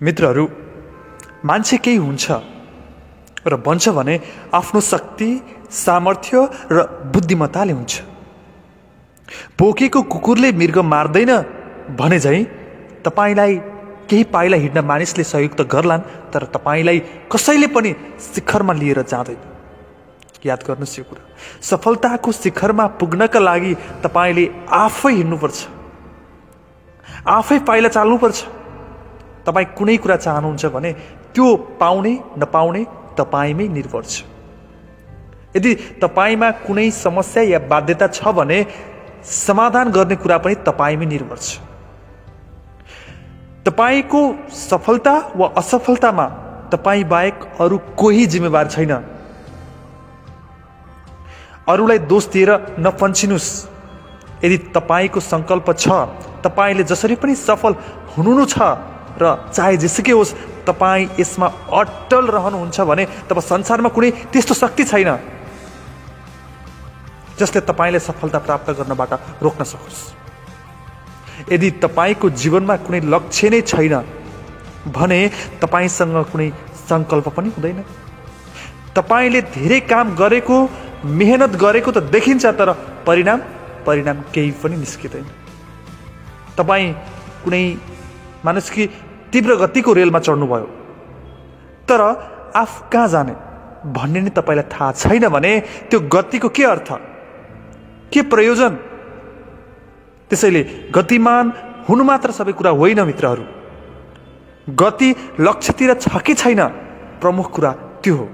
मित्रहरू मान्छे केही हुन्छ र बन्छ भने आफ्नो शक्ति सामर्थ्य र बुद्धिमत्ताले हुन्छ। पोकेको कुकुरले मृग मार्दैन भने झैँ तपाईँलाई केही पाइला हिँड्न मानिसले सहयोग त गर्लान् तर तपाईँलाई कसैले पनि शिखरमा लिएर जाँदैन। याद गर्नुहोस् यो कुरा। सफलताको शिखरमा पुग्नका लागि तपाईँले आफै हिँड्नुपर्छ। आफै पाइला चाल्नुपर्छ। तपाईँ कुनै कुरा चाहनुहुन्छ भने त्यो पाउने नपाउने तपाईँमै निर्भर छ। यदि तपाईँमा कुनै समस्या या बाध्यता छ भने समाधान गर्ने कुरा पनि तपाईँमै निर्भर छ। तपाईँको सफलता वा असफलतामा तपाईँ बाहेक अरू कोही जिम्मेवार छैन। अरूलाई दोष दिएर नपन्चिनुहोस् यदि तपाईँको सङ्कल्प छ तपाईँले जसरी पनि सफल हुनु छ र चाहे जेसुकै होस् तपाईँ यसमा अटल रहनुहुन्छ भने तब संसारमा कुनै त्यस्तो शक्ति छैन जसले तपाईँले सफलता प्राप्त गर्नबाट रोक्न सकोस्। यदि तपाईँको जीवनमा कुनै लक्ष्य नै छैन भने तपाईँसँग कुनै सङ्कल्प पनि हुँदैन। तपाईँले धेरै काम गरेको मेहनत गरेको त देखिन्छ तर परिणाम परिणाम केही पनि निस्किँदैन। तपाईँ कुनै मानिस कि तीव्र गतिको रेलमा चढ्नुभयो। तर आफ कहाँ जाने भन्ने नै तपाईँलाई थाहा छैन भने त्यो गतिको के अर्थ? के प्रयोजन? त्यसैले गतिमान हुनु मात्र सबै कुरा होइन मित्रहरू। गति लक्ष्यतिर छ कि छैन? प्रमुख कुरा त्यो हो।